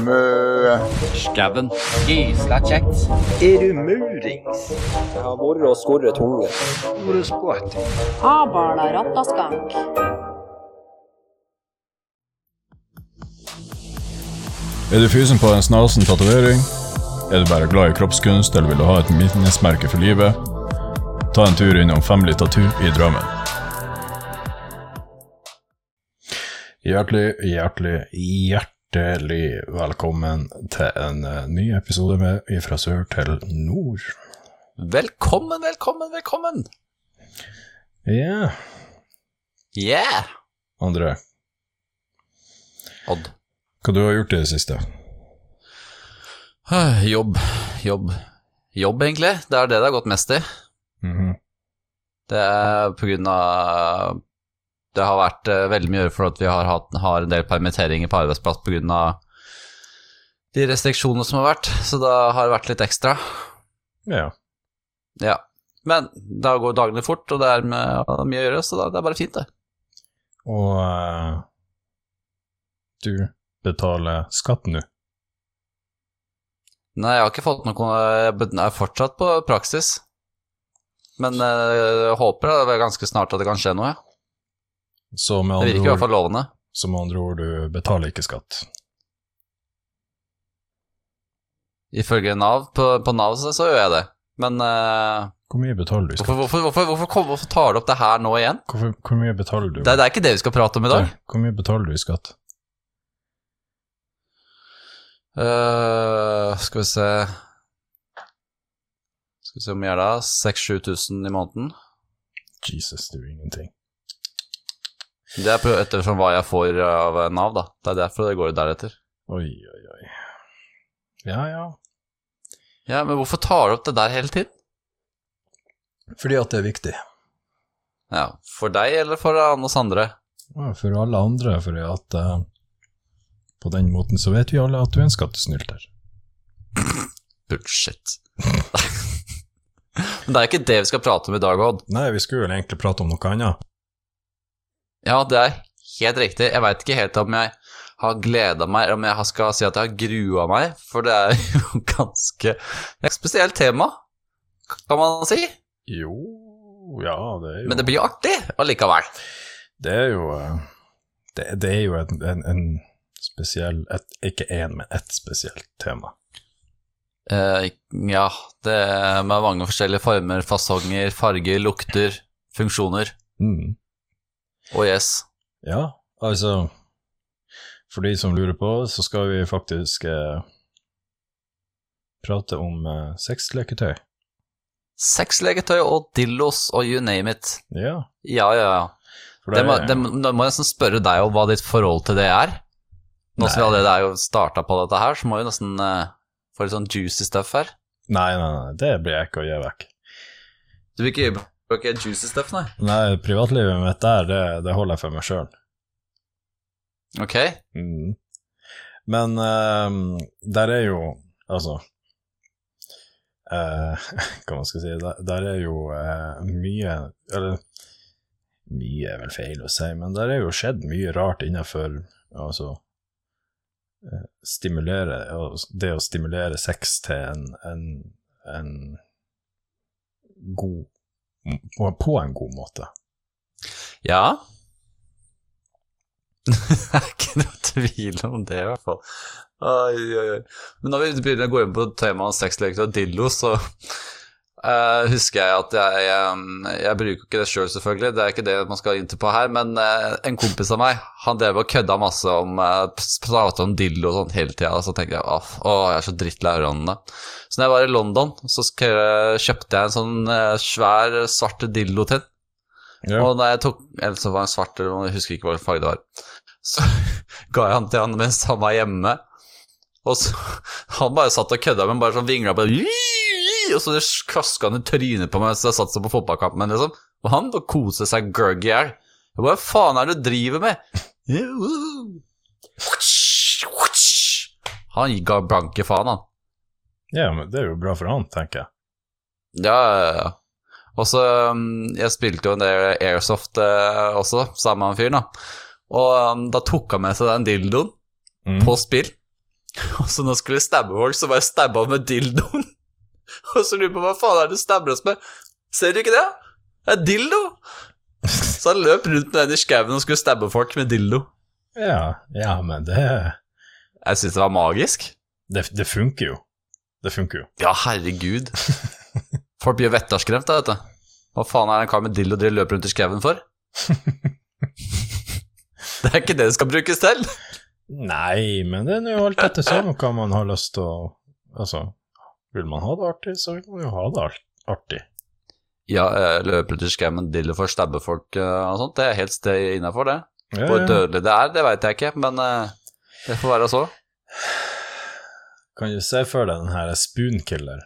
Mø. Skauen. Gysla kjekt. Er du murings? Jeg har vært og skorret tunge. Hvor er skvatt? Habala rattaskank. Er du fysen på en snasen tatovering? Er du bare glad i kroppskunst, eller vil du ha et minnesmerke for livet? Ta en tur innom Family Tattoo i Drammen. Hjertelig, hjertelig, hjertelig velkommen til en eh, ny episode med Ifra sør til nord. Velkommen, velkommen, velkommen. Ja, Yeah. André, Odd. hva du har gjort i det siste? Øh, Jobb, jobb. Jobb, egentlig. Det er det det har gått mest i. Mhm. Det er på grunn av Det har vært uh, veldig mye å gjøre for at vi har, hatt, har en del permitteringer på arbeidsplass av de restriksjonene som har vært, så da har det vært litt ekstra. Ja. Ja. Men da går dagene fort, og det er med, mye å gjøre, så da, det er bare fint, det. Og uh, du betaler skatt nå? Nei, jeg har ikke fått noe Jeg er fortsatt på praksis. Men eh, jeg håper det er ganske snart at det kan skje noe. ja. Så med Det virker i hvert fall lovende. så med andre ord du betaler ikke skatt? Ifølge Nav, på, på Nav så, så gjør jeg det. Men uh, Hvor mye betaler du i skatt? hvorfor, hvorfor, hvorfor, hvorfor, tar du opp det her nå igjen? Hvor mye betaler du? Det, det er ikke det vi skal prate om i dag. Der, Hvor mye betaler du i skatt? Uh, skal vi se Skal vi se hvor mye er det? 6000-7000 i måneden? Jesus, det er jo ingenting. Det er ettersom hva jeg får av Nav, da. Det er derfor det går deretter. Oi, oi, oi. Ja, ja. Ja, Men hvorfor tar du opp det der hele tiden? Fordi at det er viktig. Ja, For deg eller for oss andre? Ja, For alle andre, fordi at uh, på den måten så vet vi alle at du er en skattesnylter. Bullshit. Men det er ikke det vi skal prate om i dag, Odd. Nei, vi skulle vel egentlig prate om noe annet. Ja, det er helt riktig. Jeg veit ikke helt om jeg har gleda meg, eller om jeg skal si at jeg har grua meg, for det er jo ganske et spesielt tema, kan man si. Jo, ja, det er jo Men det blir artig allikevel. Det er jo eh, Det, det er jo en, en, en spesiell et, Ikke én, men ett spesielt tema. Eh, ja, det er med mange forskjellige former, fasonger, farger, lukter, funksjoner. Mm. Og yes. Ja, altså For de som lurer på, så skal vi faktisk eh, prate om eh, sexleketøy. Sexleketøy og dillos og you name it. Ja. Ja, ja, ja. For Det må, er- det, må- da må jeg nesten spørre deg om hva ditt forhold til det er. Nå som vi allerede er jo starta på dette her, så må vi nesten eh, få litt sånn juicy stuff her. Nei, nei, nei, det blir jeg ikke å gi vekk. Du vil ikke gi ikke juicy stuff, nei? Nei, privatlivet mitt der, det, det holder jeg for meg sjøl. Ok. Mm. Men uh, der er jo Altså uh, Hva man skal si Der, der er jo uh, mye Eller mye er vel feil å si, men der er jo skjedd mye rart innenfor altså eh, stimulere Det å stimulere sex til en, en, en god på, en god måte. Ja. det er ikke noe tvil om det, i hvert fall. Oi, oi, oi. Men når vi begynner å gå inn på temaet sexleketøy og dildo, så eh, husker jeg at jeg, jeg, jeg bruker ikke det sjøl, selv, selvfølgelig, det er ikke det man skal inn på her, men uh, en kompis av meg, han drev og kødda masse om uh, Prata om dildo og sånn hele tida, og så tenkte jeg åh, jeg er så drittlei av det. Så når jeg var i London, så kjøpte jeg en sånn uh, svær, svart dildo til. Ja. Og da jeg tok Eller så var den svart, eller jeg husker ikke hva farge det var. Så ga jeg han til han mens han var hjemme. Og så Han bare satt og kødda, men bare sånn vingla på Og så klaska han i trynet på meg mens jeg satt seg på fotballkampen, liksom. Og han bare koser seg gløgg i hjel. Hva faen er det du driver med? Han ga blanke faen, han. ja, men det er jo bra for han, tenker jeg. Ja, ja, ja. Og så um, Jeg spilte jo en del Airsoft eh, også, sammen med han fyren, da. Og um, da tok han med seg den dildoen Mm. på spill. Og så når han skulle stabbe folk, så bare stabba han med dildoen. Og så lurer på hva faen er det du stabber oss med? Ser du ikke det? Det er dildo! Så han løp rundt med den i skauen og skulle stabbe folk med dildo. Ja, ja, men det Jeg syns det var magisk. Det, det funker jo. Det funker jo. Ja, herregud. Folk blir vettaskremt da, vet du. Hva faen er det en kar med dildo driver løper rundt i skauen for? Det er ikke det det skal brukes til. Nei, men det er jo alt etter sånn hva man har lyst til å Altså, vil man ha det artig, så vil man jo ha det artig. Ja, jeg løper rundt i skauen for stabbe folk eh, og sånt. Det er helt sted innafor, det. Ja, Hvor ja. dødelig det er, det veit jeg ikke, men eh, det får være så. Kan du se for deg den her Spoonkiller?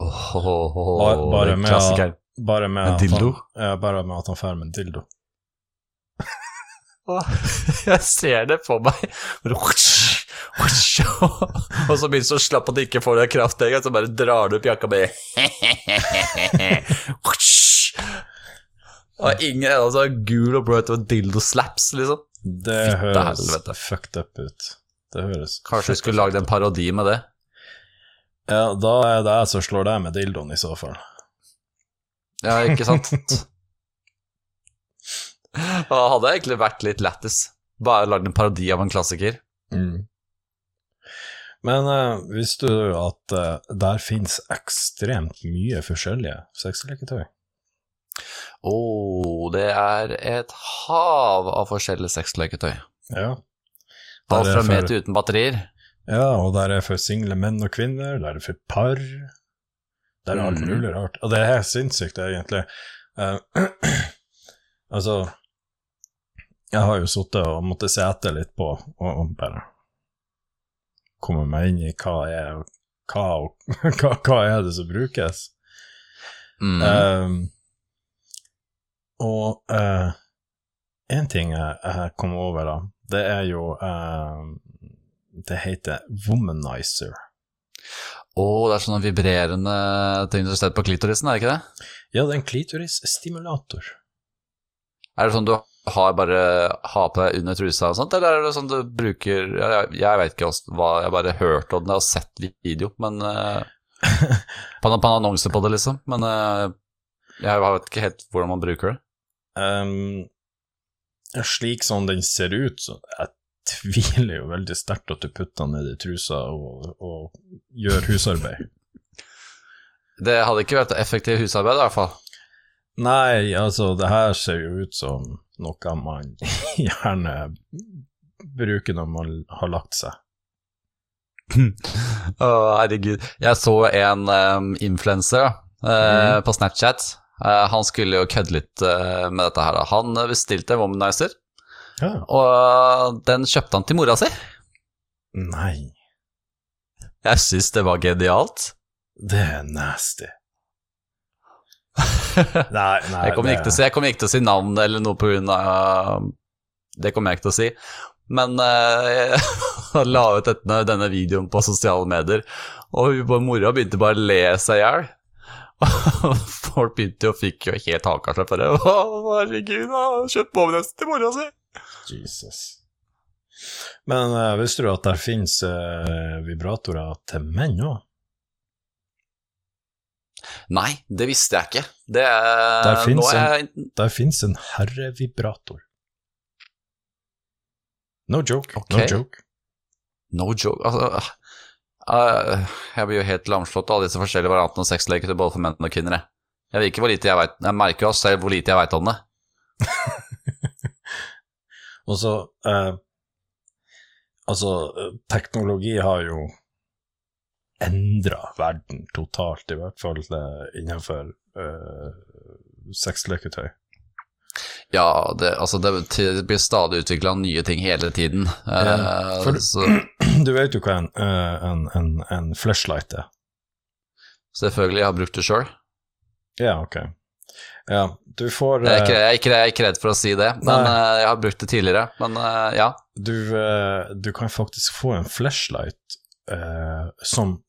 Oh, oh, oh, Bare- bare med klassiker. Bare med, En at dildo? Han, ja, bare med at han drar med en dildo. Jeg ser det på meg. Og så blir du så slapp at du ikke får det kraft engang, så bare drar du opp jakka med Og ingen altså, gul og blå og dildo slaps, liksom. Det Fitte høres helvete. fucked up ut. Det høres Kanskje vi skulle lagd en parodi med det. Ja, da er det jeg som slår deg med dildoen, i så fall. Ja, ikke sant? Det hadde egentlig vært litt lættis. Bare lagd en parodi av en klassiker. Mm. Men uh, visste du at uh, der finnes ekstremt mye forskjellige sexleketøy? Å, det er et hav av forskjellige sexleketøy. Ja. Alt Der for... fra med til uten batterier. Ja, og der er for single menn og kvinner, der er for par. Der er alt Mhm. mulig rart. Og det er sinnssykt, egentlig. Uh, altså Jeg har jo sittet og måttet se etter litt på, og, og bare komme meg inn i hva er hva, hva, hva er det som brukes. Mm. Um, og uh, en ting jeg, jeg kom over, da, det er jo uh, Det heter womanizer. Å, det er sånne vibrerende ting du setter på klitorisen, er det ikke det? Ja, det er en klitorisstimulator. Er det sånn du har bare har på deg under trusa og sånt, eller er det sånn du bruker Jeg, jeg, veit vet ikke hva Jeg har bare hørt om det og sett video, men eh, på, en- på en annonse på det, liksom. Men eh, jeg vet ikke helt hvordan man bruker det. Um, slik som den ser ut, så jeg tviler jo veldig sterkt at du putter den ned i trusa og, og gjør husarbeid. Det hadde ikke vært effektivt husarbeid, i hvert fall. Nei, altså, det her ser jo ut som noe man gjerne bruker når man har lagt seg. Å, herregud. Jeg så en um, influenser uh, mm. på Snapchat. Uh, han skulle jo kødde litt uh, med dette her. Han eh, bestilte en womanizer, Ja. og den kjøpte han til mora si. Nei, Jeg syns det var genialt. det er nasty. Nei, nei Jeg kommer ikke til å si, jeg kommer ikke til å si navn eller noe på grunn av Det kommer jeg ikke til å si. Men jeg han la ut denne, denne videoen på sosiale medier, og mora begynte bare å le seg i hjel. Folk begynte jo, fikk jo helt seg for det. Herregud, han har kjøpt våpenhest til mora si! Jesus. Men uh, visste du at der finnes uh, vibratorer til menn òg? Nei, det visste jeg ikke. Det er, Der finnes er jeg, en, en herrevibrator. No joke, Okay. no joke. No joke. Altså, uh, jeg blir jo helt lamslått av alle disse forskjellige variantene av sexleketøy både for menn og kvinner. jeg. Vet ikke hvor lite jeg vet. Jeg merker jo selv hvor lite jeg vet om det. Og så uh, Altså, teknologi har jo endra verden totalt, i hvert fall uh, innenfor uh, sexleketøy. Ja, det, altså det, blir stadig utvikla nye ting hele tiden. Ja, Eh, for- så Du vet jo hva en, eh, en, en, en flashlight er? selvfølgelig, jeg har brukt det sjøl. Ja, ok. Ja, du får Jeg, er eh, ikke- jeg, er ikke- jeg er ikke redd for å si det, men Nei. eh, jeg har brukt det tidligere. Men eh, ja. du, eh, du kan faktisk få en flashlight eh, som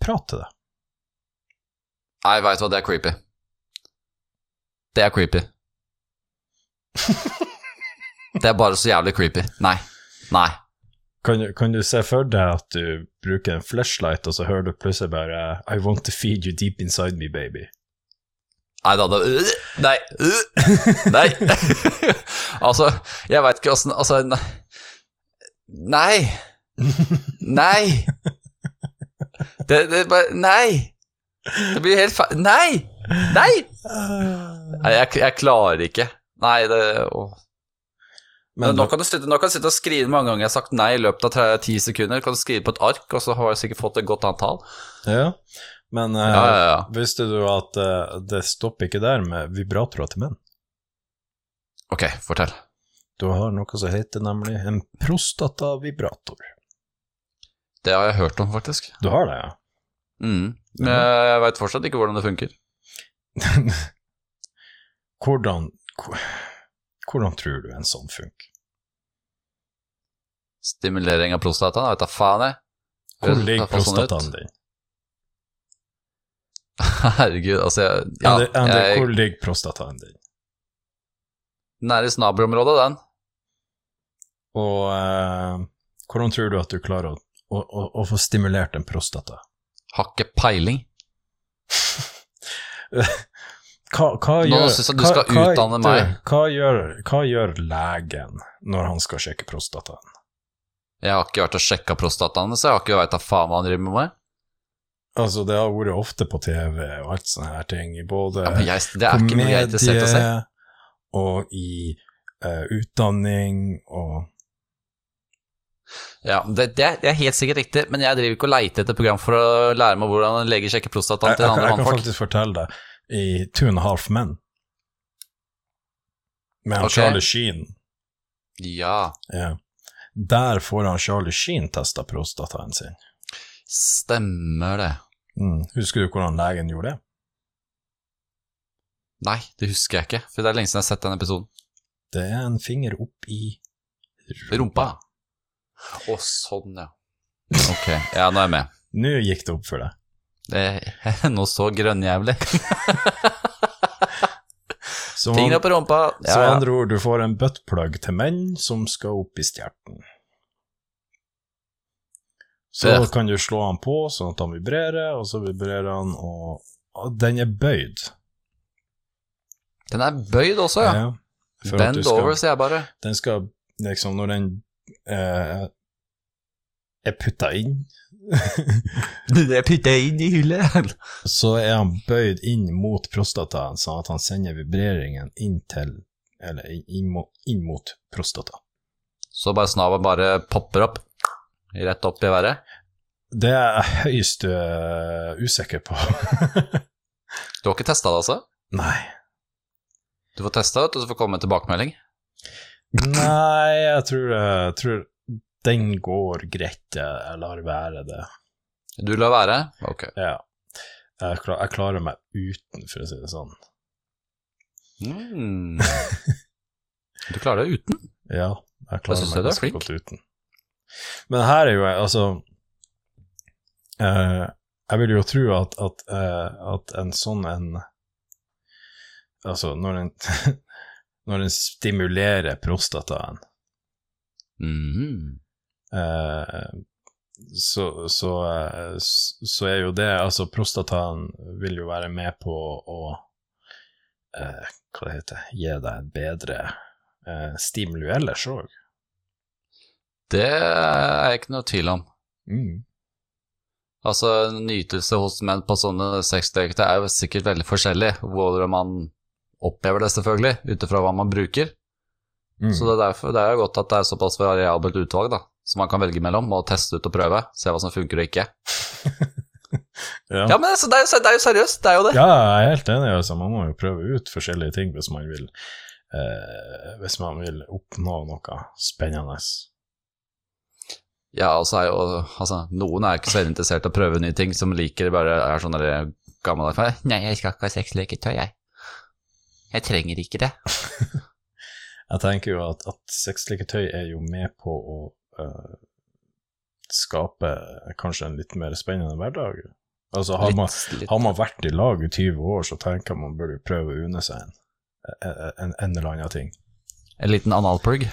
prater til deg. Nei, veit du hva, det er creepy. Det er creepy. Det er bare så jævlig creepy. Nei. Nei. Kan, du- kan du se for deg at du bruker en flashlight, og så hører du plutselig bare I want to feed you deep inside me, baby. Nei, da øh, Nei. øh, Nei. altså, jeg veit ikke åssen Altså, nei. Nei. Det, det bare Nei. Det blir helt feil Nei! Nei! Nei, jeg, jeg klarer ikke. Nei, det åh. Men, nå, kan du sitte, og skrive mange ganger jeg har sagt nei i løpet av ti sekunder. Kan du skrive på et ark, og så har jeg sikkert fått et godt antall. Ja, men uh, Ja, ja, ja. visste du at uh, det stopper ikke der med vibratorer til menn? Ok, fortell. Du har noe som heter nemlig en prostatavibrator. Det har jeg hørt om, faktisk. Du har det, ja? Mm. Men jeg veit fortsatt ikke hvordan det funker. hvordan, hvordan tror du en sånn funker? Stimulering av prostataen, jeg vet da faen, jeg. Hvor ligger prostataen sånn din? Herregud, altså jeg, ja, Ander, Ander, jeg, hvor ligger prostataen din? Nær i snabelområdet, den. Og uh, hvordan tror du at du klarer å, å, å, å få stimulert en prostata? Har ikke peiling. Hva, hva Nå gjør, jeg du skal hva- utdanne meg. Hva gjør, hva gjør legen når han skal sjekke prostataen? Jeg har ikke vært og sjekka prostataen, så jeg har ikke veit da faen hva han driver med. Altså, det har vært ofte på TV og alt sånne her ting, både Ja, men jeg, det er ikke noe jeg er interessert å se. og i uh, utdanning og Ja, det, det, er, helt sikkert riktig, men jeg driver ikke og leiter etter program for å lære meg hvordan en lege sjekker prostataen til andre andre jeg kan mannfolk. faktisk fortelle det i Two and a Half Men, med han Ok. Charlie Sheen Ja, ja. Der får han Charlie Sheen testa prostataen sin. stemmer det. Mm. Husker du hvordan legen gjorde det? Nei, det husker jeg ikke, for det er lenge siden jeg har sett den episoden. Det er en finger opp i Rumpa. Å, sånn, ja. Ok, ja, nå er jeg med. Nå gikk det opp for deg. Det er noe så grønnjævlig. Så, Fingre på rumpa. så Ja, så andre ord, du får en buttplug til menn som skal opp i stjerten. Så det. kan du slå han på sånn at han vibrerer, og så vibrerer han, og, og den er bøyd. Den er bøyd også, ja. ja Bend skal- over, sier jeg bare. Den skal liksom, når den eh, er putta inn, Det putter putta inn i hullet. så er han bøyd inn mot prostataen, sånn at han sender vibreringen inn til Eller inn, inn, mot, inn mot prostata. Så bare snabelen bare popper opp. Rett opp i været. Det er jeg høyst uh, usikker på. Du har ikke testa det, altså? Nei. Du får testa det, og så får komme med tilbakemelding. Nei, jeg tror, jeg tror den går greit. Jeg lar være det. Du lar være? Ok. Ja. Jeg, klar, jeg klarer meg uten, for å si det sånn. Mm. Du klarer deg uten? Ja, jeg klarer jeg meg ganske godt uten. Men her er jo jeg, altså eh, Jeg vil jo tro at, at, eh, at en sånn en Altså, når en Når den stimulerer prostataen, Mhm. eh, så, så, eh, så er jo det Altså, prostataen vil jo være med på å eh, Hva det heter Gi deg en bedre eh, stimuli ellers òg. Det er ikke noe tvil om. Mm. Altså, nytelse hos menn på sånne sexdekter er jo sikkert veldig forskjellig, Hvor man opplever det, selvfølgelig, ut ifra hva man bruker. Mm. Så det er derfor det er jo godt at det er såpass variabelt utvalg, da, som man kan velge mellom og teste ut og prøve, se hva som funker og ikke. ja. Ja, men altså, det, er jo, det er jo seriøst, det er jo det. Ja, jeg er helt enig. Altså, man må jo prøve ut forskjellige ting hvis man vil, eh, hvis man vil oppnå noe spennende. Ja, og så er jo altså, noen er ikke så interessert i å prøve nye ting, som liker bare er sånn gammel Nei, jeg skal ikke ha sexleketøy, jeg. Jeg trenger ikke det. Jeg tenker jo at, at sexleketøy er jo med på å uh, skape kanskje en litt mer spennende hverdag. Altså, har man, har man vært i lag i 20 år, så tenker jeg man burde prøve å unne seg en, en, en, en eller annen ting. En liten analplugg.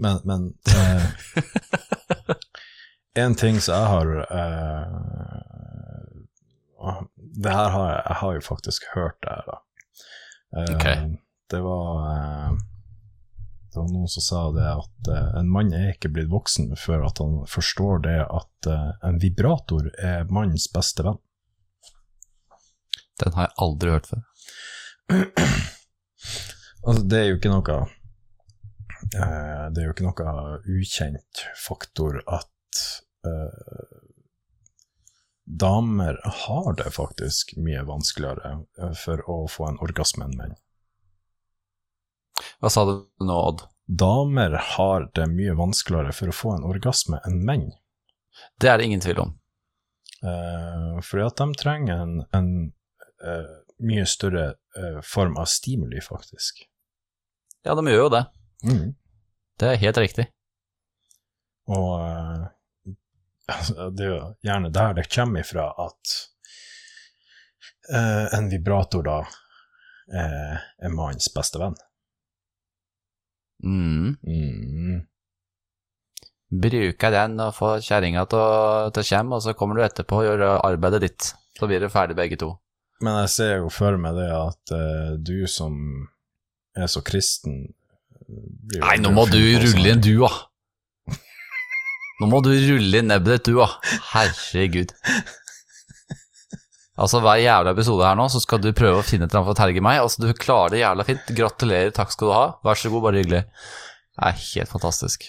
Men, men uh, En ting som jeg har uh, Det her har jeg, jeg har jo faktisk hørt det her, da. Eh, Ok. Det var eh, Det var noen som sa det at eh, en mann er ikke blitt voksen før at han forstår det at eh, en vibrator er mannens beste venn. Den har jeg aldri hørt før. Altså, det er jo ikke noe eh, Det er jo ikke noe ukjent faktor at eh, damer har det faktisk mye vanskeligere eh, for å få en orgasme enn menn. Hva sa du nå, Odd? Damer har det mye vanskeligere for å få en orgasme enn menn. Det er det ingen tvil om. Eh, fordi at de trenger en, en eh, mye større eh, form av stimuli, faktisk. Ja, de gjør jo det. Mm. Det er helt riktig. Og eh, det er jo gjerne der det kommer ifra at eh, en vibrator da eh, er mannens beste venn. Mm. Mm. Bruker den og får kjerringa til å komme, og så kommer du etterpå og gjør arbeidet ditt. Så blir dere ferdig begge to. Men jeg ser jo for meg det at eh, du som er så kristen blir Nei, nå må du rulle inn sånn- du, da. Nå må du rulle inn nebbet ditt, du, da. Herregud. Altså, hver jævla episode her nå, så skal du prøve å finne et eller annet for å terge meg. Altså, du klarer det jævla fint. Gratulerer, takk skal du ha. Vær så god, bare hyggelig. Det er helt fantastisk.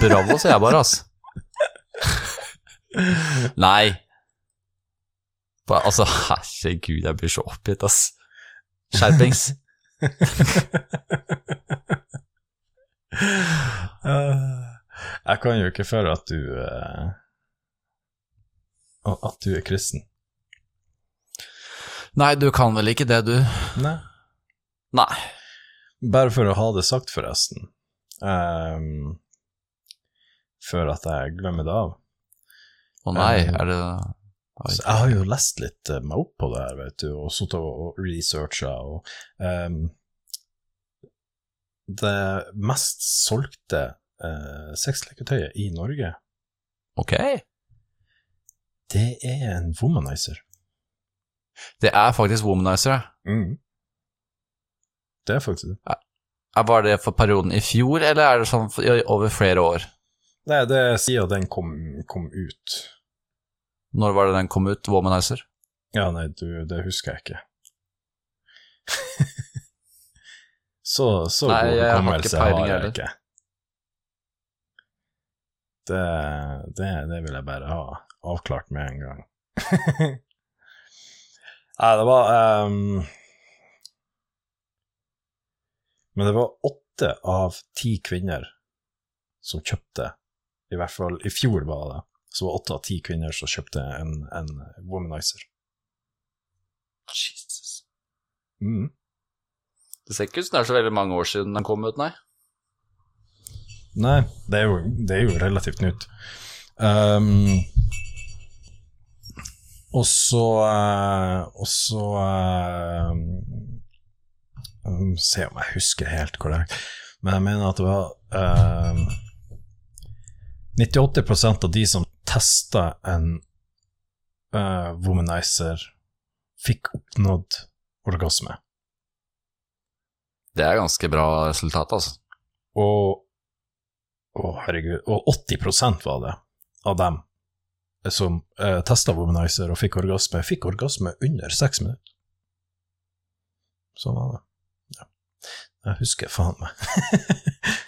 Bravo, sier jeg bare, altså. Nei. Altså, herregud, jeg blir så oppgitt, ass. Skjerpings. Eh, jeg kan jo ikke føre at du eh, At du er kristen. Nei, du kan vel ikke det, du? Nei. Nei. Bare for å ha det sagt, forresten. um, før at jeg glemmer det av. Å nei, um, er det Så jeg har jo lest litt uh, meg opp på det her, vet du, og sittet og researcha, og um, Det mest solgte uh, sexleketøyet i Norge, Ok. det er en womanizer. Det er faktisk Womanizer. ja. Mm. Det er faktisk det. Er- Var det for perioden i fjor, eller er det sånn over flere år? Nei, det er siden den kom, kom ut. Når var det den kom ut, Womanizer? Ja, nei, du, det husker jeg ikke. så så Nei, god hukommelse har jeg ikke. Det, det, det vil jeg bare ha avklart med en gang. Nei, det var um, Men det var åtte av ti kvinner som kjøpte, i hvert fall i fjor var det, så var åtte av ti kvinner som kjøpte en, en womanizer. Jesus. Mm. Det ser ikke ut som det er så veldig mange år siden den kom ut, nei. Nei, det er jo, det er jo relativt nytt. Um, og så eh, Og så um, Se om jeg husker helt korrekt. Men jeg mener at det var eh, 98% av de som testa en uh, womanizer, fikk oppnådd orgasme. Det er ganske bra resultat, altså. Og Å, herregud. Og 80% var det av dem som eh, testa Womanizer og fikk orgasme, fikk orgasme under seks minutter. Sånn var det. Ja. Jeg husker faen meg.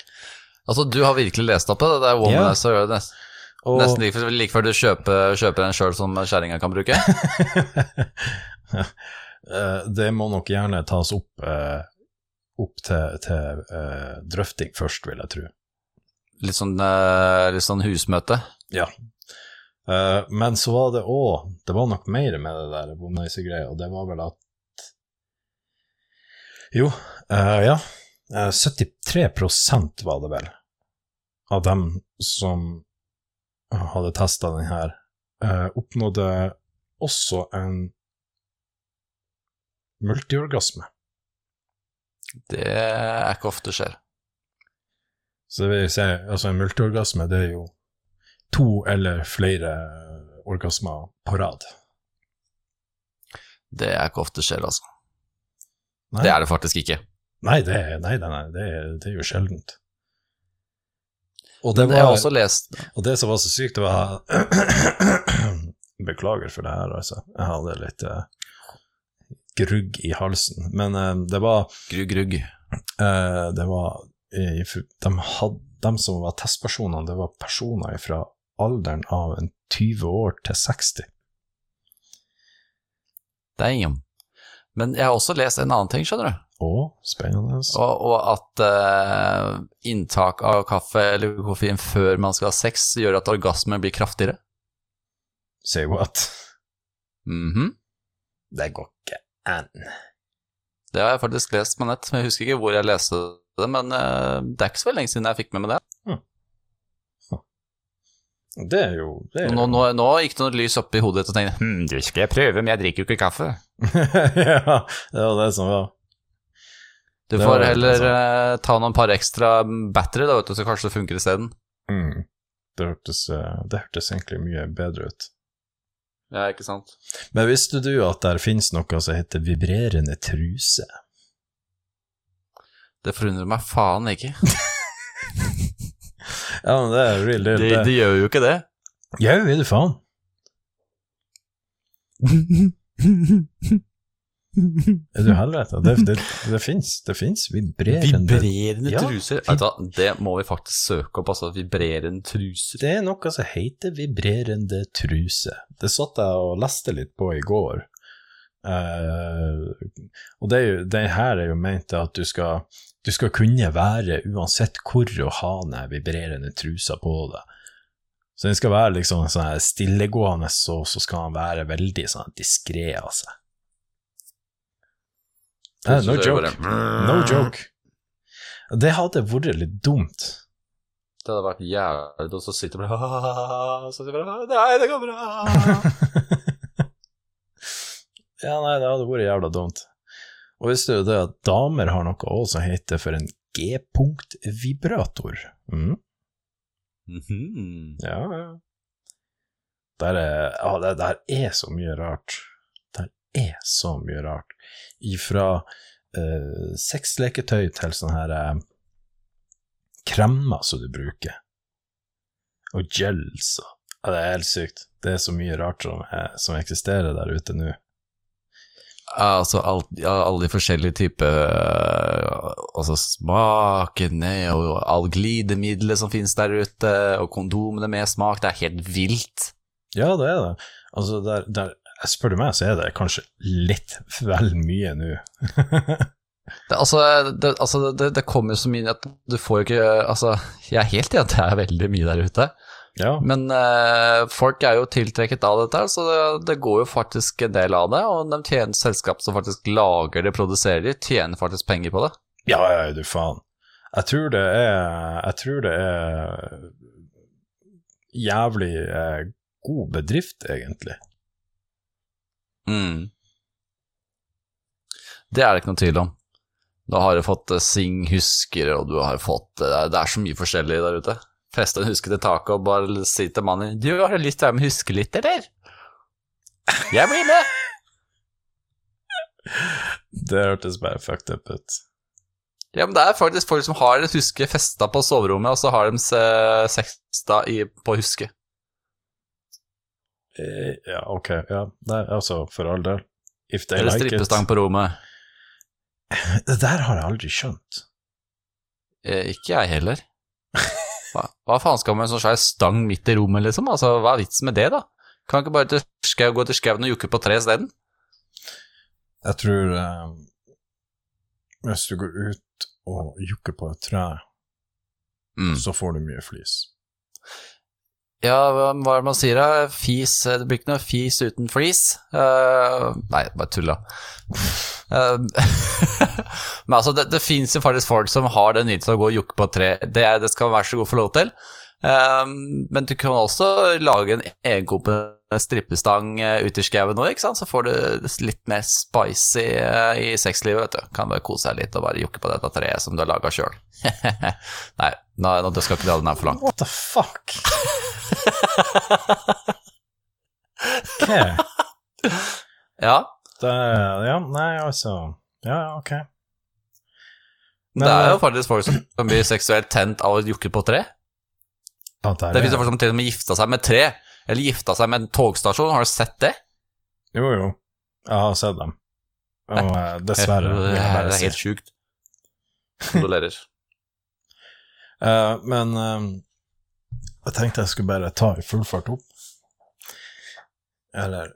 Altså, du har virkelig lest opp på det. Det er Womanizer. yeah. Nest, Og, Nesten like, like før du kjøper, kjøper en sjøl som kjerringa kan bruke. Eh, det må nok gjerne tas opp, eh, opp til, til eh, drøfting først, vil jeg tro. Litt sånn, eh, litt sånn husmøte. Ja. Eh, men så var det òg Det var nok mer med det der Womanizer-greia, og det var vel at Jo, uh, ja. Eh, 73% var det vel av dem som hadde testa den her, oppnådde også en multiorgasme. Det er ikke ofte skjer. Så det vil si, altså en multiorgasme, det er jo to eller flere orgasmer på rad. Det er ikke ofte skjer, altså. Nei. Det er det faktisk ikke. Nei, det, nei, nei, det, det er jo sjeldent. Og det, jeg var, og det som var så sykt, det var Beklager for det her, altså. Jeg hadde litt uh, grugg i halsen. Men uh, det var Grugg, grugg. Uh, det var de, had, de som var testpersonene, det var personer fra alderen av en 20 år til 60. Det er ingen. Men jeg har også lest en annen ting, skjønner du. Å, spennende. Og, og at uh, inntak av kaffe eller koffein før man skal ha sex, gjør at orgasmen blir kraftigere. Say what? Mhm. Det går ikke an. Det har jeg faktisk lest på nett, men jeg husker ikke hvor jeg leste det. Men eh, det er ikke så veldig lenge siden jeg fikk med meg det. Det er jo det er Nå, nå, nå gikk det noe lys opp i hodet ditt og tenkte hm, det skal jeg prøve, men jeg drikker jo ikke kaffe. ja, det var det som var. Du Det får var heller eh, ta noen par ekstra battery, da, vet du, så kanskje det funker isteden. Mm. Det, hørtes, eh, det hørtes egentlig mye bedre ut. Ja, ikke sant? Men visste du at der finnes noe som heter vibrerende truse? Det forundrer meg faen ikke. Ja, men det er real deal. De, Det, de gjør jo ikke det. Jau, er du faen? Er du helvete? Det, det, det fins. Det fins vibrerende Vibrerende Ja, truser. Vet du det må vi faktisk søke opp, altså. Vibrerende truser. Det er noe som heter vibrerende truse. Det satt jeg og leste litt på i går. Eh, og det, er jo, det her er jo ment til at du skal, du skal kunne være uansett hvor og ha den vibrerende trusa på deg. Så den skal være liksom sånn stillegående, så, så skal den være veldig sånn diskré av seg. Eh, no joke. No joke. Det hadde vært litt dumt. Det hadde vært jævlig, og så sitter man og Så Nei, det går bra. Ja, nei, det hadde vært jævla dumt. Og visste du det at damer har noe også som heter for en G-punkt-vibrator? Mm. Mhm. Ja, ja. Der er, ja, det der er så mye rart. Der er så mye rart. Ifra uh, sexleketøy til sånne her eh, kremmer som du bruker. Og gels og ja, Det er helt sykt. Det er så mye rart som, eh, som eksisterer der ute nå. Altså alt, ja, alle de forskjellige typer øh, Altså smakene og all glidemiddelet som finnes der ute, og kondomene med smak. Det er helt vilt. Ja, det er det. Altså, der, der Spør du meg, så er det kanskje litt vel mye nå. Det, altså, det, altså det, det kommer så mye at du får jo ikke Altså, jeg er helt enig at det er veldig mye der ute. Ja. Men eh, folk er jo tiltrekket av dette, så det, det går jo faktisk en del av det. Og de tjener selskap som faktisk lager det, produserer det, tjener faktisk penger på det. Ja, ja, du faen. Jeg tror det er Jeg tror det er jævlig eh, god bedrift, egentlig. Mm. Det er det ikke noe tvil om. Da har du fått eh, Sing husker, og du har fått eh, Det er så mye forskjellig der ute. Feste en huske til taket og bare si til mannen Du, har du lyst til å være med huske litt, eller? Jeg blir med! Det hørtes bare fucked up ut. Ja, men det er faktisk folk som har et huske festa på soverommet, og så har de sex på huske. Eh, Ja, ok, ja. Nei, altså, for all del. If they Eller like it. strippestang på rommet. Det der har jeg aldri skjønt. Eh, ikke jeg heller. Hva, faen skal man med en sånn svær stang midt i rommet, liksom? Altså, hva er vitsen med det, da? Kan ikke bare til skau, gå til skauen og jukke på tre isteden? Jeg tror eh, Hvis du går ut og jukker på et tre, Mm. så får du mye flis. Ja, hva er det man sier da? Fis Det blir ikke noe fis uten flis. Uh, nei, bare tulla. Uh, men altså, det, det fins jo faktisk folk som har den nytelsen av å gå og jukke på et tre. Det, det skal man være så god få lov til. Eh, men du kan også lage en egenkomponent strippestang eh, ute i skauen sant? så får du litt mer spicy eh, i sexlivet, vet du. Kan bare kose deg litt og bare jukke på dette treet som du har laga sjøl. nei, nå, nå skal ikke dra den her for langt. What the fuck? Hva? Ja, Det, ja, nei, altså Ja, ok. Men, det er jo eh, faktisk folk som kan bli seksuelt tent av å jukke på tre. der Det er- jo folk som til og med gifta seg med tre, eller gifta seg med en togstasjon. Har du sett det? Jo, jo. Jeg har sett dem. Og eh, dessverre, Det det er helt sjukt. Kondolerer. uh, men eh, jeg tenkte jeg skulle bare ta i full fart opp. Eller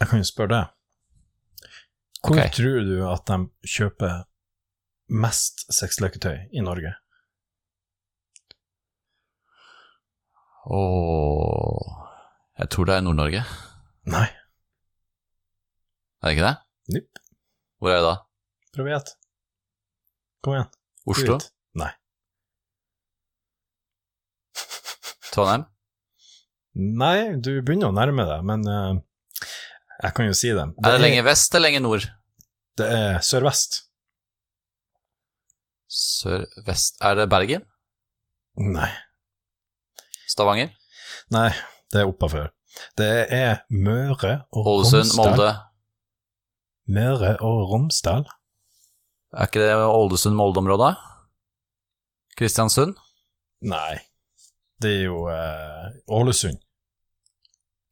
Jeg kan jo spørre deg. Hvor okay. tror du at de kjøper mest sexleketøy i Norge? Ååå Jeg tror det er Nord-Norge. Nei, Er det ikke det? Nipp. Hvor er det da? prøv å gjette. Kom igjen. Oslo? Ut. Nei. Trondheim? Nei, du begynner å nærme deg, men uh, jeg kan jo si det. Er det lenger vest eller lenger nord? Det er sørvest. Sør-vest Er det Bergen? Nei. Stavanger? Nei, det er oppafor. Det er Møre og Ålesund? Romsdal. Molde? Møre og Romsdal? Er ikke det Ålesund-Molde-området? Kristiansund? Nei. Det er jo eh, Ålesund.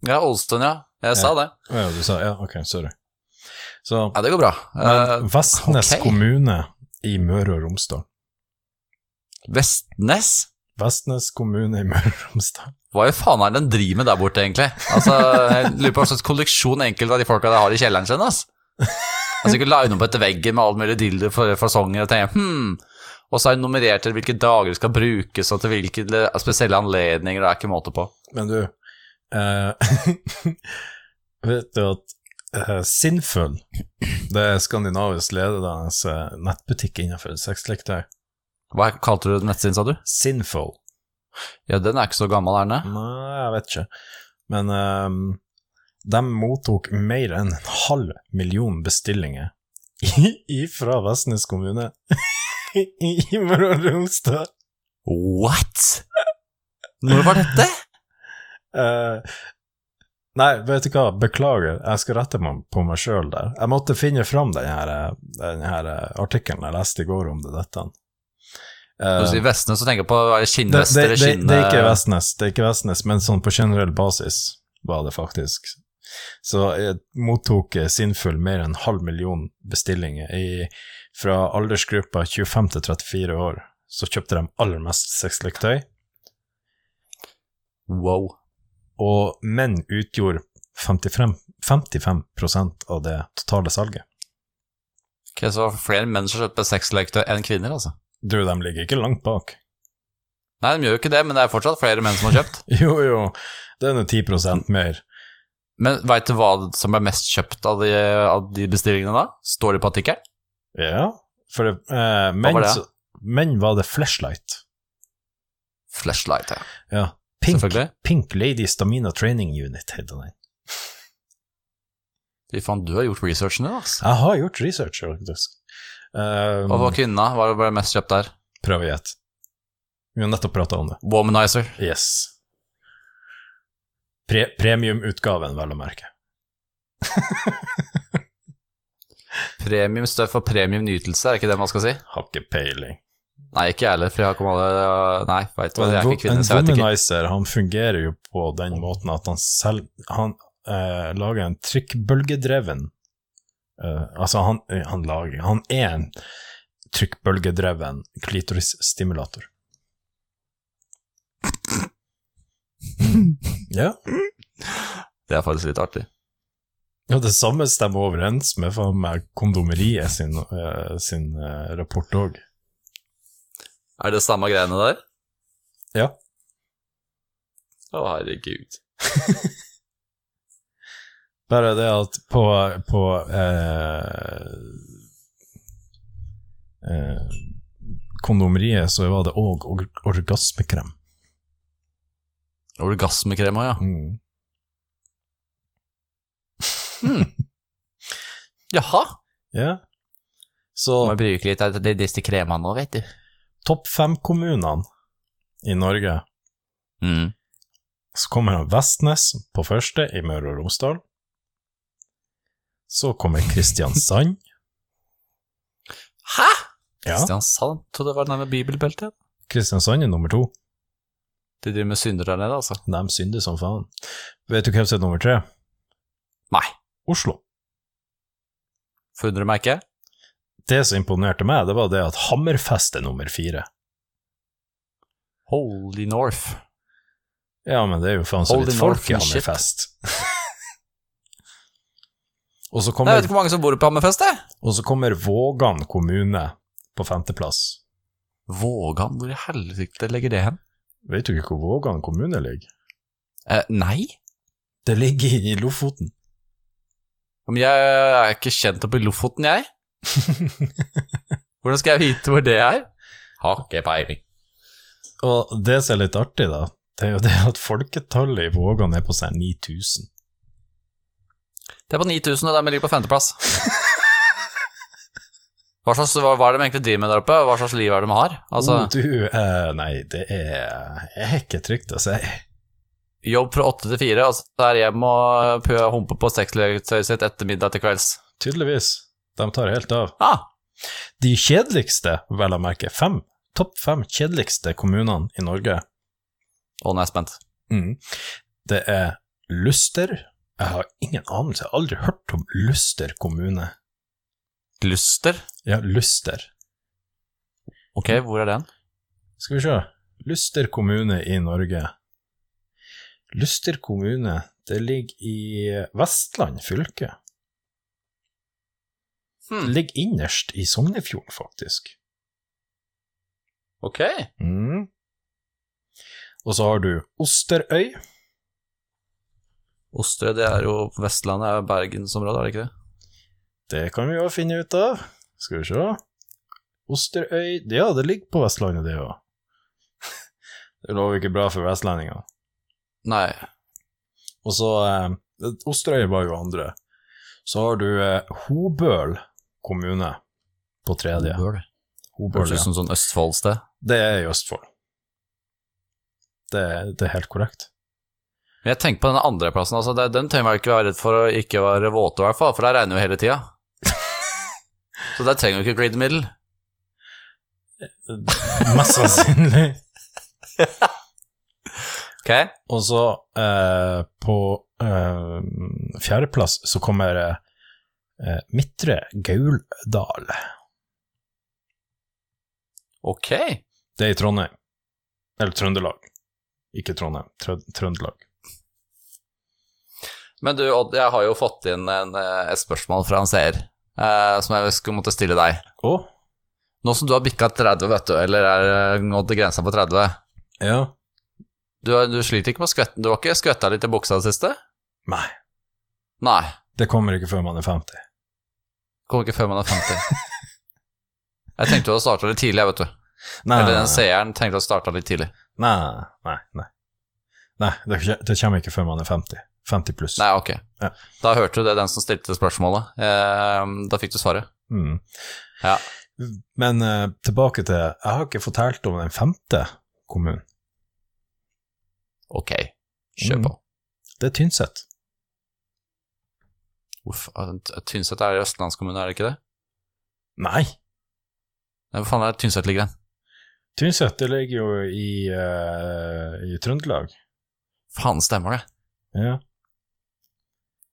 Ja, Ålesund, ja. Jeg sa det. Ja, du sa Ja, ok, sorry. Så Ja, det går bra. Men Eh, Vestnes okay. kommune i Møre og Romsdal. Vestnes? Vestnes kommune i Møre og Romsdal. Hva i faen er det den driver med der borte, egentlig? Altså, Jeg lurer på hva slags kolleksjon enkelte av de folka der har i kjelleren sin. ass. Altså, ikke line opp etter veggen med all mulig dildo for fasonger og tenke hm, Og så er det nummerert til hvilke dager det skal brukes, og til hvilke spesielle anledninger. Det er ikke måte på. Men du uh, Vet du at uh, Sinful, det er Skandinavisk ledende eh, nettbutikk innenfor sexleketøy. Hva kalte du nettsiden, sa du? Sinful. Ja, den er ikke så gammel, er den? Nei, jeg vet ikke. Men uh, de mottok mer enn en halv million bestillinger fra Vestnes kommune i Møre og Romsdal. What?! Når var dette? Uh, nei, vet du hva, beklager, jeg skal rette meg på meg sjøl der. Jeg måtte finne fram den her, eh, den her eh, artikkelen jeg leste i går om det dette. Når du Eh, sier Vestnes, så tenker jeg på skinnvest det, eller det, det er ikke Vestnes, det er ikke Vestnes, men sånn på generell basis var det faktisk. Så jeg mottok Sinnfull mer enn halv million bestillinger i, fra aldersgruppa 25 til 34 år. Så kjøpte de aller mest sexleketøy, Wow. og menn utgjorde 55, 55 av det totale salget. Ok, så flere menn som kjøpte sexleketøy enn kvinner, altså. Du, de ligger ikke langt bak. Nei, de gjør jo ikke det, men det er fortsatt flere menn som har kjøpt. Jo, jo, det er nå 10% mer. Men veit du hva som ble mest kjøpt av de, av de bestillingene da? Står det på artikkelen? Ja, for det, eh, menn, var det? så- men var det flashlight. Flashlight, ja. Ja. Pink. Pink Lady Stamina Training Unit heter den. Fy faen, du har gjort researchen din, altså. Jeg har gjort research, faktisk. Um, Og hva var kvinna? Hva ble mest kjøpt der? prøv å gjette. Vi har nettopp prata om det. Womanizer. Yes. Pre Premiumutgaven, vel å merke. Premium støff og premium nytelse, er det ikke det man skal si? Har ikke peiling. Nei, ikke jeg heller, for jeg har ikke alle Nei, veit du hva, jeg er ikke kvinne, så jeg vet ikke. En womanizer han fungerer jo på den måten at han selv Han eh, lager en trykkbølgedreven eh, Altså, han, han lager Han er en trykkbølgedreven klitorisstimulator. ja. Det er faktisk litt artig. Ja, det samme stemmer overens med meg kondomeriet sin, uh, sin uh, rapport òg. Er det samme greiene der? Ja. Å, herregud. Bare det at på, på uh, kondomeriet så var det òg orgasmekrem. Orgasmekrem ja. Mm. Jaha. Ja. Så Må bruke litt av de- disse kremene nå, vet du. topp fem-kommunene i Norge Mm. Så kommer Vestnes på første i Møre og Romsdal. Så kommer Kristiansand. Hæ?! Ja, Kristiansand? Trodde det var nærme bibelbeltet. Kristiansand er nummer to. De driver med synder der nede, altså. De synder som faen. Vet du hvem som er nummer tre? Nei. Oslo. Forundrer meg ikke. Det som imponerte meg, det var det at Hammerfest er nummer fire. Holy North. Ja, men det er jo faen så Holy vidt folk i. Hammerfest. og, så kommer, Jeg vet ikke hvor mange som bor på Hammerfest, det. og så kommer Vågan kommune på femteplass. Vågan, hvor i helvete legger det hen? Vet du ikke hvor Vågan kommune ligger? Eh, nei. Det ligger i Lofoten. Men jeg er ikke kjent oppe i Lofoten, jeg. Hvordan skal jeg vite hvor det er? Har ikke peiling. Og det som er litt artig, da, det er jo det at folketallet i Vågan er på seg 9000. Det er på 9000, og de ligger på femteplass. Hva, slags, hva, hva er det de egentlig driver med der oppe? Hva slags liv er det de har? Altså, oh, du, eh, nei, det er, er ikke trygt å si. Jobb fra åtte til fire, og så er hjem og humpe på sexleketøyet sitt etter middag til kvelds. Tydeligvis. De tar helt av. Ah, De kjedeligste, vel å merke, fem, topp fem kjedeligste kommunene i Norge, å, nå er jeg spent. mm. det er Luster. Jeg har ingen anelse, jeg har aldri hørt om Luster kommune. Luster? Ja, Luster. Ok, hvor er den? Skal vi se. Luster kommune i Norge. Luster kommune, det ligger i Vestland fylke. Hmm. Det ligger innerst i Sognefjorden, faktisk. Ok. Mm. Og så har du Osterøy. Osterøy, det er jo Vestlandet, er Bergensområdet, er det ikke det? Det kan vi jo finne ut av. Skal vi se. Osterøy Ja, det ligger på Vestlandet, det òg. Det lover ikke bra for vestlendingene. Nei. Og så eh, Osterøy var jo andre. Så har du eh, Hobøl kommune på tredje. Hobøl? Hobøl, Høres ut som sånn Østfoldsted. Det er i Østfold. Det, det er helt korrekt. Men jeg tenker på den andre plassen, altså, det, den trenger man ikke være redd for å ikke være våte, i hvert fall, for der regner jo hele tida. Så der trenger vi ikke glidemiddel. Mest sannsynlig. Ok? Og så eh, på eh, fjerdeplass så kommer eh, Midtre Gauldal. Ok. Det er i Trondheim. Eller Trøndelag. Ikke Trondheim, Trø Trøndelag. Men du, Odd, jeg har jo fått inn en, eh, et spørsmål fra en seer eh, som jeg skulle måtte stille deg. Oh? Nå som du har bikka 30, vet du, eller er eh, nådd grensa på 30 Ja. Du, du sliter ikke med skvetten? Du har ikke skvetta litt i buksa det siste? Nei. Nei. Det kommer ikke før man er 50. Kommer ikke før man er 50. Jeg tenkte å starte litt tidlig, jeg, vet du. Nei, Eller den seeren tenkte å starte litt tidlig. nei, nei, nei. Nei, det, det kommer ikke før man er 50. 50 pluss. Nei, ok. Ja. Da hørte du det, den som stilte spørsmålet. Eh, da fikk du svaret. Mm. Ja. Men eh, tilbake til Jeg har ikke fortalt om den femte kommunen. Ok, kjør Mm. på. Det er Tynset. Uff, Tynset er i Østlandskommunen, er det ikke det? Nei, Nei, Hvor faen er Tynset ligger hen? Tynset ligger jo i, uh, i Trøndelag. Faen, stemmer det? Ja.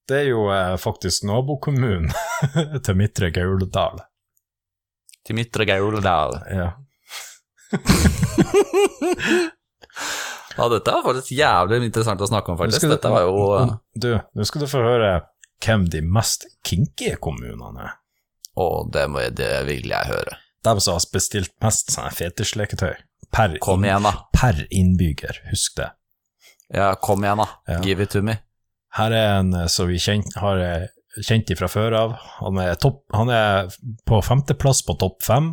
Det er jo uh, faktisk nabokommunen til Midtre Gauldal. Til Midtre Gauldal. Ja. Ja, dette er faktisk jævlig interessant å snakke om, faktisk. du- Dette var jo uh... Du, nå skal du få høre hvem de mest kinky kommunene er. Å, det, det vil jeg høre. De som har bestilt mest sånne fetisjleketøy per, Kom igjen, da. per innbygger, husk det. Ja, kom igjen, da. Ja. Give it to me. Her er en eh, som vi kjent, har eh, kjent fra før av. Han er, topp, han er på femteplass på topp fem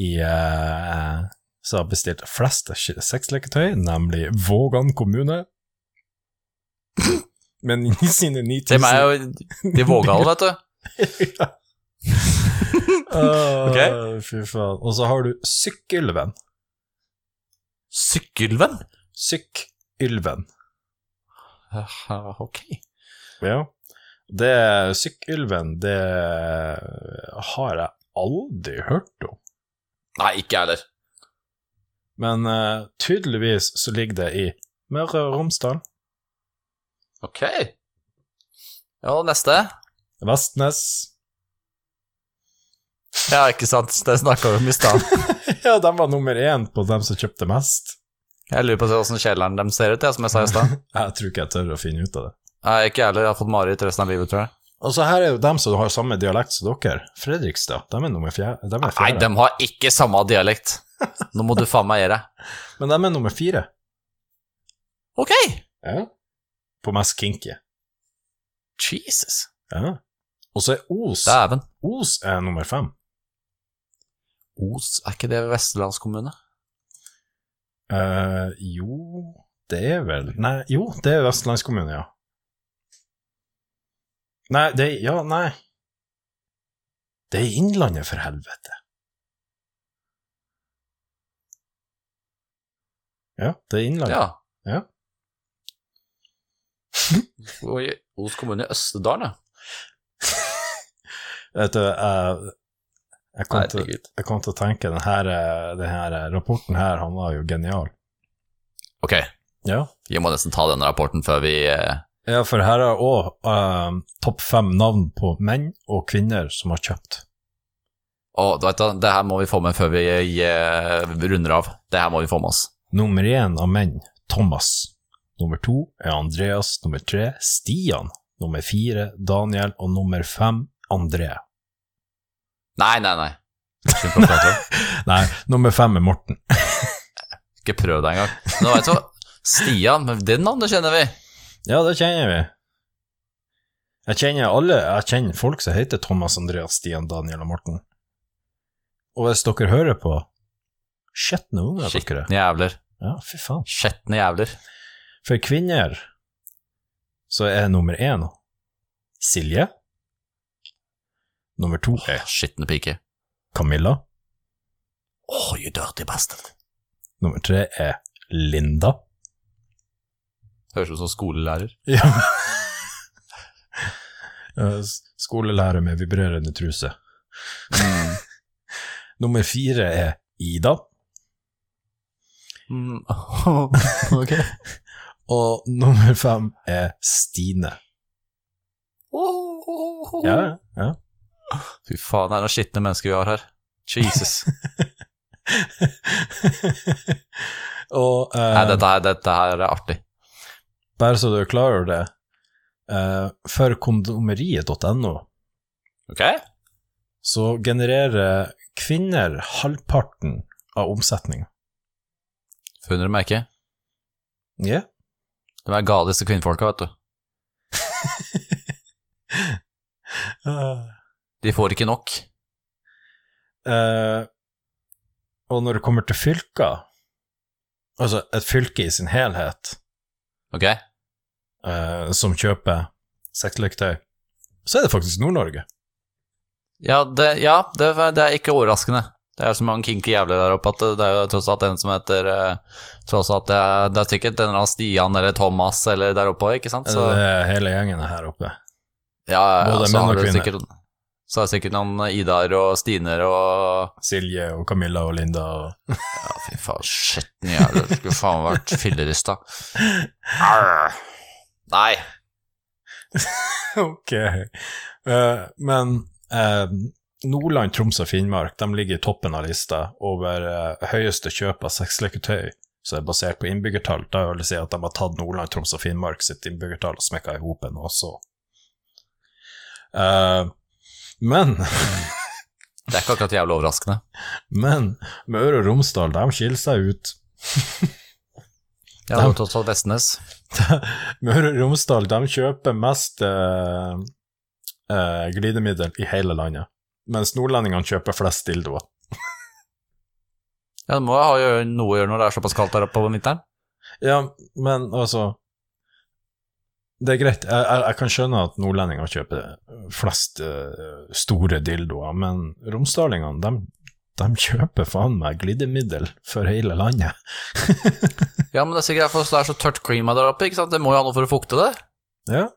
i eh, som har bestilt flest sexleketøy, nemlig Vågan kommune. Men i sine 9000 Det er jo De vågale, vet du. ja. Åh, Ok. Fy faen. Og så har du Sykkylven. Sykkylven? Sykkylven. Uh, Ok. Ja. Det Sykkylven, det har jeg aldri hørt om. Nei, ikke jeg heller. Men uh, tydeligvis så ligger det i Møre og Romsdal. Ok. Ja, neste? Vestnes. Ja, ikke sant. Det snakka vi om i stad. ja, de var nummer én på dem som kjøpte mest. Jeg lurer på åssen kjelleren dem ser ut, jeg, som jeg sa i stad. Jeg tror ikke jeg tør å finne ut av det. Nei, ikke jeg heller. Jeg har fått mareritt resten av livet, tror jeg. Og så her er jo dem som har samme dialekt som dere. Fredrikstad. De er nummer fjerde. De er Nei, de har ikke samme dialekt. Nå må du faen meg gjøre det. Men de er nummer fire. Ok. Ja. På mest kinky. Jesus. Ja. Og så er Os Dæven. Os er nummer fem. Os, er ikke det vestlandskommune? Uh, jo, det er vel Nei, jo, det er Vestlandskommune, ja. Nei, det er Ja, nei. Det er Innlandet, for helvete. Ja, det er innlagt. Ja. Ja. Og i Os kommune i Østerdalen, ja. Vet du, jeg, jeg, kom til, jeg kom til å tenke den her, eh, den her eh, rapporten her, han var jo genial. Ok, Ja. vi må nesten ta denne rapporten før vi eh, Ja, for her er òg topp fem navn på menn og kvinner som har kjøpt. Å, du vet da, det her må vi få med før vi uh, runder av. Det her må vi få med oss. Nummer én av menn, Thomas. Nummer to er Andreas. Nummer tre, Stian. Nummer fire, Daniel. Og nummer fem, André. Nei, nei, nei. Nei, nummer fem er Morten. Ikke prøv deg engang. Nå vet du hva, Stian, det navnet kjenner vi. Ja, det kjenner vi. Jeg kjenner alle, jeg kjenner folk som heter Thomas, Andreas, Stian, Daniel og Morten. Og hvis dere hører på Skjetne unger, dere. Skitne jævler. Ja, fy faen. Skjetne jævler. For kvinner så er nummer én Silje. Nummer to er Skitne pike. Camilla. Oh, you dirty bastard. Nummer tre er Linda. Høres ut som skolelærer. Ja. Eh, Skolelærer med vibrerende truse. Mm. Nummer fire er Ida. Mm. ok. Og nummer fem er Stine. Ja, ja. Fy faen, det er noen skitne mennesker vi har her. Jesus. Og uh, Nei, dette her, dette her er artig. bare så du er klar over det, uh, for kondomeriet.no Ok? så genererer kvinner halvparten av omsetninga. Forundrer meg ikke. Ja. De er galeste kvinnfolka, vet du. De får ikke nok. Uh, og når det kommer til fylker, altså et fylke i sin helhet, Ok? uh, som kjøper sexleketøy, så er det faktisk Nord-Norge. Ja, det, ja det, det er ikke overraskende. Det er så mange kinky jævler der oppe at det, er jo tross alt en som heter eh, Tross alt det er, det er sikkert en eller annen Stian eller Thomas eller der oppe òg, ikke sant? Så, Det er hele gjengen er her oppe. ja, ja, både menn og kvinner. sikkert, så er det sikkert noen Idar og Stiner og Silje og Camilla og Linda og Ja, fy faen, skitten jævler. Skulle faen vært fillerista. Nei. Ok. Uh, men eh, Nordland, Troms og Finnmark de ligger i toppen av lista over eh, høyeste kjøp av sexleketøy som er basert på innbyggertall. Da vil jeg si at de har tatt Nordland, Troms og Finnmark sitt innbyggertall og smekka i hop også. Uh, men Det er ikke akkurat jævlig overraskende. Men Møre og Romsdal, de skiller seg ut. Ja, tross alt Vestnes. Møre og Romsdal, de kjøper mest uh, glidemiddel i hele landet, mens nordlendingene kjøper flest dildoer. Ja, det må jo ha noe å gjøre når det er såpass kaldt der oppe om vinteren. Ja, men altså Det er greit, jeg, jeg, jeg kan skjønne at nordlendinger kjøper flest uh, store dildoer, men romsdalingene, de, de kjøper faen meg glidemiddel for hele landet. Ja, men det er sikkert derfor det er så tørt klima der oppe, ikke sant? Det må jo ha noe for å fukte det. Ja.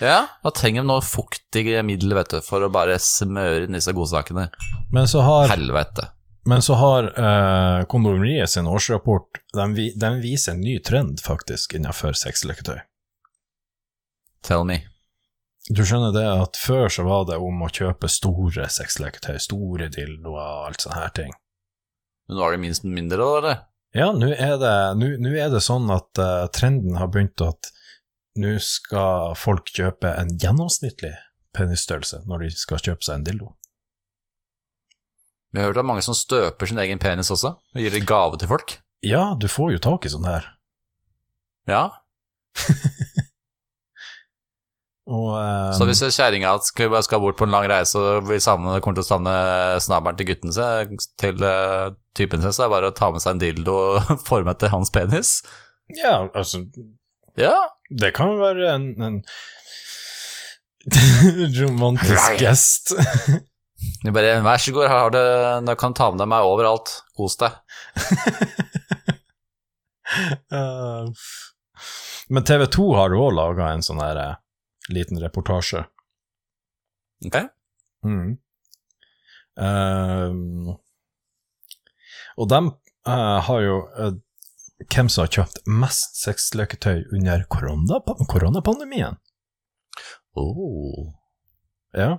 Ja, da trenger de noe fuktige middel, vet du, for å bare smøre inn disse godsakene. Men så har, Helvete. men så har eh, Kondomeriet sin årsrapport den, vi, den viser en ny trend, faktisk, innenfor sexleketøy. Tell me. Du skjønner det at før så var det om å kjøpe store sexleketøy, store dildoer og alt sånne her ting. Men nå er det minst mindre, da, eller? Ja, nå er, er det sånn at uh, trenden har begynt at nå skal folk kjøpe en gjennomsnittlig penisstørrelse når de skal kjøpe seg en dildo. Vi har hørt er mange som støper sin egen penis også, og gir det gave til folk. Ja, du får jo tak i sånn her. Ja, Og, um... så hvis kjerringa skal, skal bort på en lang reise og vil savne, kommer til å savne snabelen til gutten sin, til uh, typen sin, så er det bare å ta med seg en dildo og forme til hans penis. Ja, altså, Ja, det kan være en, en romantisk gest. er bare vær så god, her har du, du kan ta med deg meg overalt, kos deg. uh, Men TV 2 har òg laga en sånn her uh, liten reportasje. Ok? Mm. Uh, og de har jo hvem som har kjøpt mest sexleketøy under korona, koronapandemien. Oh, Ja.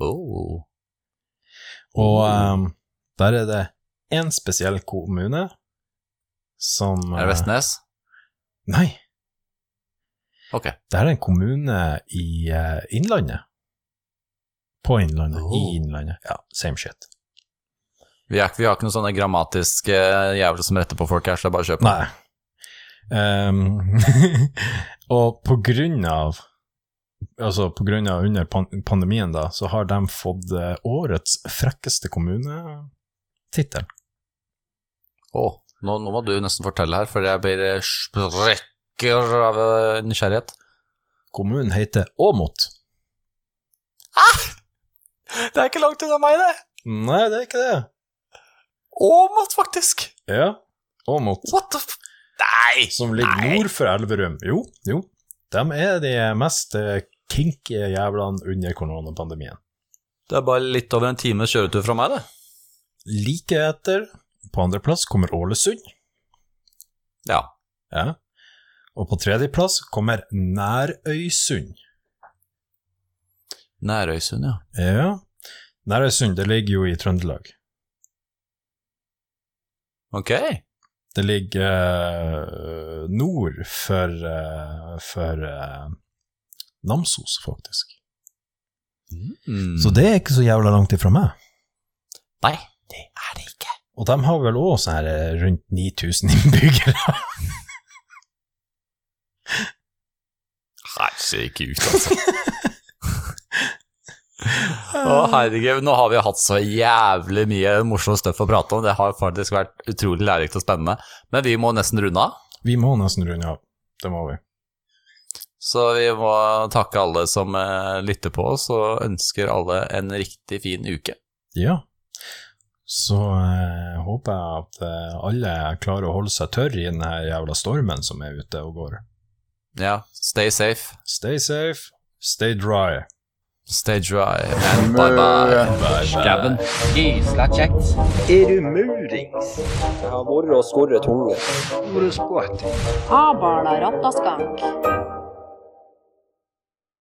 oh. Og um, der er det én spesiell kommune som Er det Vestnes? eh, Nei, Ok. det er en kommune i uh, Innlandet. På Innlandet. Oh. I Innlandet. Ja, same shit. Vi, er, vi har ikke noen sånne grammatiske jævler som retter på folk her, så det er bare å kjøpe. Nei. Um, og på grunn av Altså på grunn av under pandemien, da, så har de fått eh, årets frekkeste kommune-tittel. Å, nå, nå må du nesten fortelle her, for jeg blir eh, sprekker av eh, nysgjerrighet. Kommunen heter Åmot. Det er ikke langt unna meg, det. Nei, det er ikke det. Åmot, faktisk. Ja, Åmot. What the f... Nei! Som ligger Nei. nord for Elverum. Jo, jo. De er de mest eh, kinky jævlene under koronapandemien. Det er bare litt over en times kjøretur fra meg, det. Like etter, på andreplass, kommer Ålesund. Ja. Ja. Og på tredjeplass kommer Nærøysund. Nærøysund, ja. Ja. Nærøysund, det ligger jo i Trøndelag. Ok. Det ligger eh, nord for, eh, for eh, Namsos, faktisk. Mm. Så det er ikke så jævla langt ifra meg. Nei, det er det ikke. Og de har vel òg sånn her rundt 9000 innbyggere. ut, altså. Å, herregud, nå har vi hatt så jævlig mye morsomt støff å prate om. Det har faktisk vært utrolig lærerikt og spennende. Men vi må nesten runde av. Vi må nesten runde av. Det må vi. Så vi må takke alle som eh, lytter på oss, og ønsker alle en riktig fin uke. Ja. Så eh, håper jeg at eh, alle klarer å holde seg tørr i den her jævla stormen som er ute og går. Ja, stay safe, Stay safe, stay dry. Stay dry, and bye bye. Bye, Skauen. Gysla kjekt. Er du murings? Jeg har vært og skorret tunge. Skvatting? Abala rattaskank.